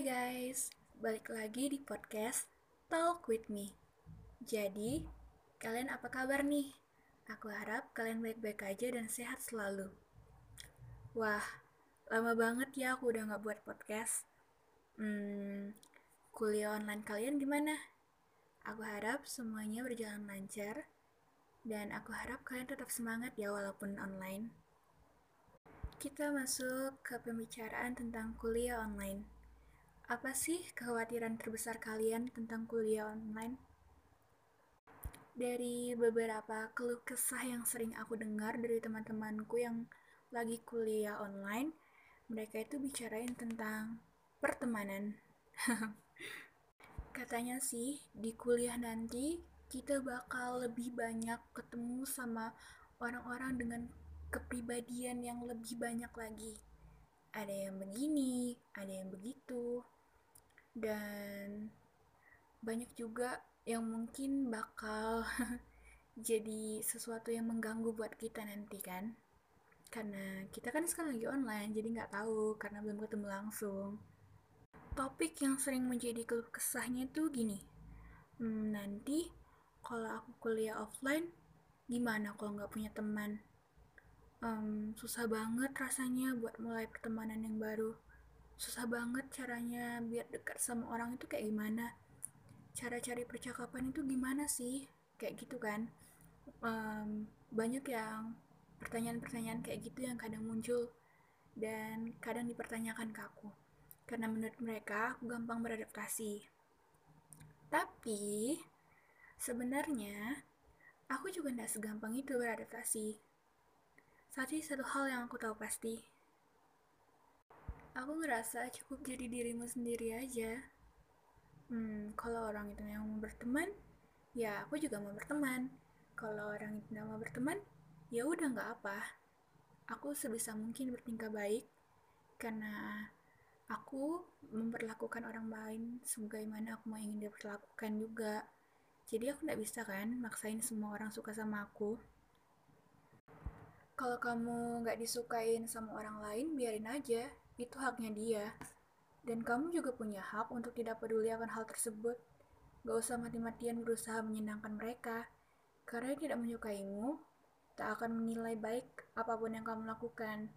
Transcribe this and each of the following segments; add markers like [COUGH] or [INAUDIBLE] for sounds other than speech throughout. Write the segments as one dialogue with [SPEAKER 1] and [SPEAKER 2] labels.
[SPEAKER 1] Hai guys, balik lagi di podcast Talk With Me. Jadi, kalian apa kabar nih? Aku harap kalian baik-baik aja dan sehat selalu. Wah, lama banget ya aku udah gak buat podcast. Hmm, kuliah online kalian gimana? Aku harap semuanya berjalan lancar, dan aku harap kalian tetap semangat ya walaupun online. Kita masuk ke pembicaraan tentang kuliah online. Apa sih kekhawatiran terbesar kalian tentang kuliah online? Dari beberapa keluh kesah yang sering aku dengar dari teman-temanku yang lagi kuliah online, mereka itu bicarain tentang pertemanan. [LAUGHS] Katanya sih, di kuliah nanti kita bakal lebih banyak ketemu sama orang-orang dengan kepribadian yang lebih banyak lagi. Ada yang begini, ada yang begitu, dan banyak juga yang mungkin bakal [LAUGHS] jadi sesuatu yang mengganggu buat kita nanti kan. Karena kita kan sekarang lagi online, jadi nggak tahu karena belum ketemu langsung. Topik yang sering menjadi keluh kesahnya itu gini, hmm, nanti kalau aku kuliah offline, gimana kalau nggak punya teman? um, susah banget rasanya buat mulai pertemanan yang baru susah banget caranya biar dekat sama orang itu kayak gimana. Cara cari percakapan itu gimana sih? Kayak gitu kan. Um, banyak yang pertanyaan-pertanyaan kayak gitu yang kadang muncul dan kadang dipertanyakan ke aku. Karena menurut mereka aku gampang beradaptasi. Tapi sebenarnya aku juga tidak segampang itu beradaptasi. Tapi satu hal yang aku tahu pasti. Aku ngerasa cukup jadi dirimu sendiri aja. Hmm, kalau orang itu yang mau berteman, ya aku juga mau berteman. Kalau orang itu tidak mau berteman, ya udah nggak apa. Aku sebisa mungkin bertingkah baik karena aku memperlakukan orang lain sebagaimana aku mau ingin diperlakukan juga. Jadi aku nggak bisa kan maksain semua orang suka sama aku kalau kamu nggak disukain sama orang lain, biarin aja. Itu haknya dia. Dan kamu juga punya hak untuk tidak peduli akan hal tersebut. Gak usah mati-matian berusaha menyenangkan mereka. Karena tidak menyukaimu, tak akan menilai baik apa pun yang kamu lakukan.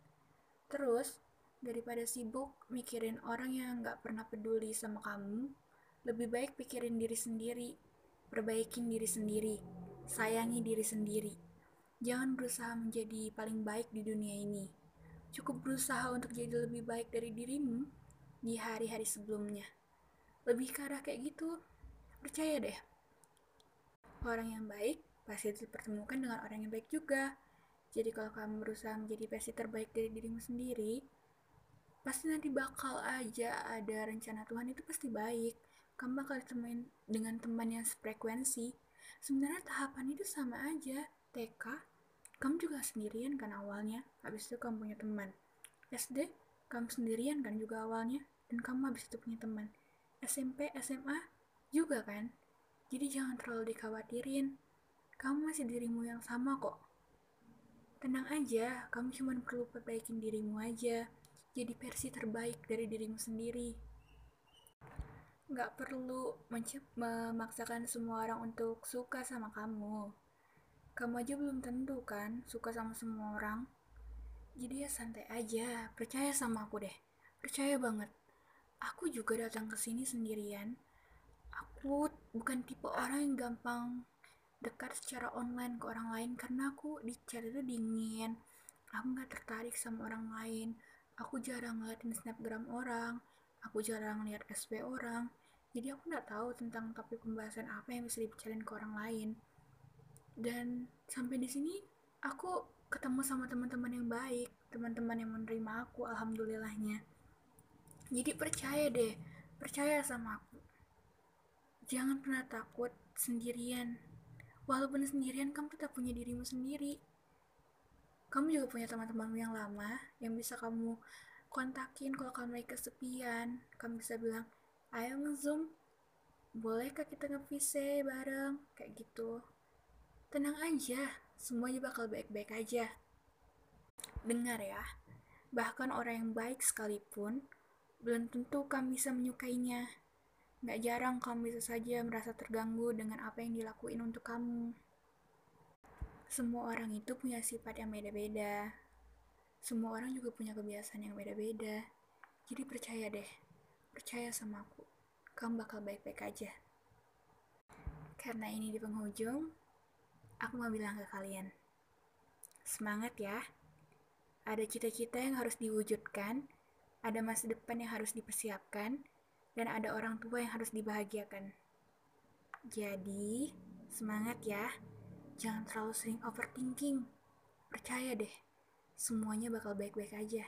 [SPEAKER 1] Terus, daripada sibuk mikirin orang yang nggak pernah peduli sama kamu, lebih baik pikirin diri sendiri, perbaikin diri sendiri, sayangi diri sendiri. Jangan berusaha menjadi paling baik di dunia ini. Cukup berusaha untuk jadi lebih baik dari dirimu di hari-hari sebelumnya. Lebih ke arah kayak gitu. Percaya deh. Orang yang baik pasti dipertemukan dengan orang yang baik juga. Jadi kalau kamu berusaha menjadi versi terbaik dari dirimu sendiri, pasti nanti bakal aja ada rencana Tuhan itu pasti baik. Kamu bakal ditemuin dengan teman yang sefrekuensi. Sebenarnya tahapan itu sama aja. TK, kamu juga sendirian kan awalnya, habis itu kamu punya teman. SD, kamu sendirian kan juga awalnya, dan kamu habis itu punya teman. SMP, SMA, juga kan? Jadi jangan terlalu dikhawatirin. Kamu masih dirimu yang sama kok. Tenang aja, kamu cuma perlu perbaikin dirimu aja. Jadi versi terbaik dari dirimu sendiri. Gak perlu memaksakan semua orang untuk suka sama kamu kamu aja belum tentu kan suka sama semua orang. Jadi ya santai aja, percaya sama aku deh. Percaya banget. Aku juga datang ke sini sendirian. Aku bukan tipe orang yang gampang dekat secara online ke orang lain karena aku di chat itu dingin. Aku nggak tertarik sama orang lain. Aku jarang ngeliatin snapgram orang. Aku jarang lihat SB orang. Jadi aku nggak tahu tentang topik pembahasan apa yang bisa dibicarain ke orang lain dan sampai di sini aku ketemu sama teman-teman yang baik teman-teman yang menerima aku alhamdulillahnya. Jadi percaya deh percaya sama aku. Jangan pernah takut sendirian. Walaupun sendirian kamu tetap punya dirimu sendiri. Kamu juga punya teman-temanmu yang lama yang bisa kamu kontakin kalau kamu lagi kesepian. Kamu bisa bilang ayo nge-zoom bolehkah kita nge bareng? Kayak gitu Tenang aja, semuanya bakal baik-baik aja. Dengar ya, bahkan orang yang baik sekalipun Belum tentu kamu bisa menyukainya. Gak jarang kamu bisa saja merasa terganggu dengan apa yang dilakuin untuk kamu. Semua orang itu punya sifat yang beda-beda. Semua orang juga punya kebiasaan yang beda-beda. Jadi percaya deh, percaya sama aku. Kamu bakal baik-baik aja. Karena ini di penghujung, aku mau bilang ke kalian. Semangat ya. Ada cita-cita yang harus diwujudkan, ada masa depan yang harus dipersiapkan, dan ada orang tua yang harus dibahagiakan. Jadi, semangat ya. Jangan terlalu sering overthinking. Percaya deh, semuanya bakal baik-baik aja.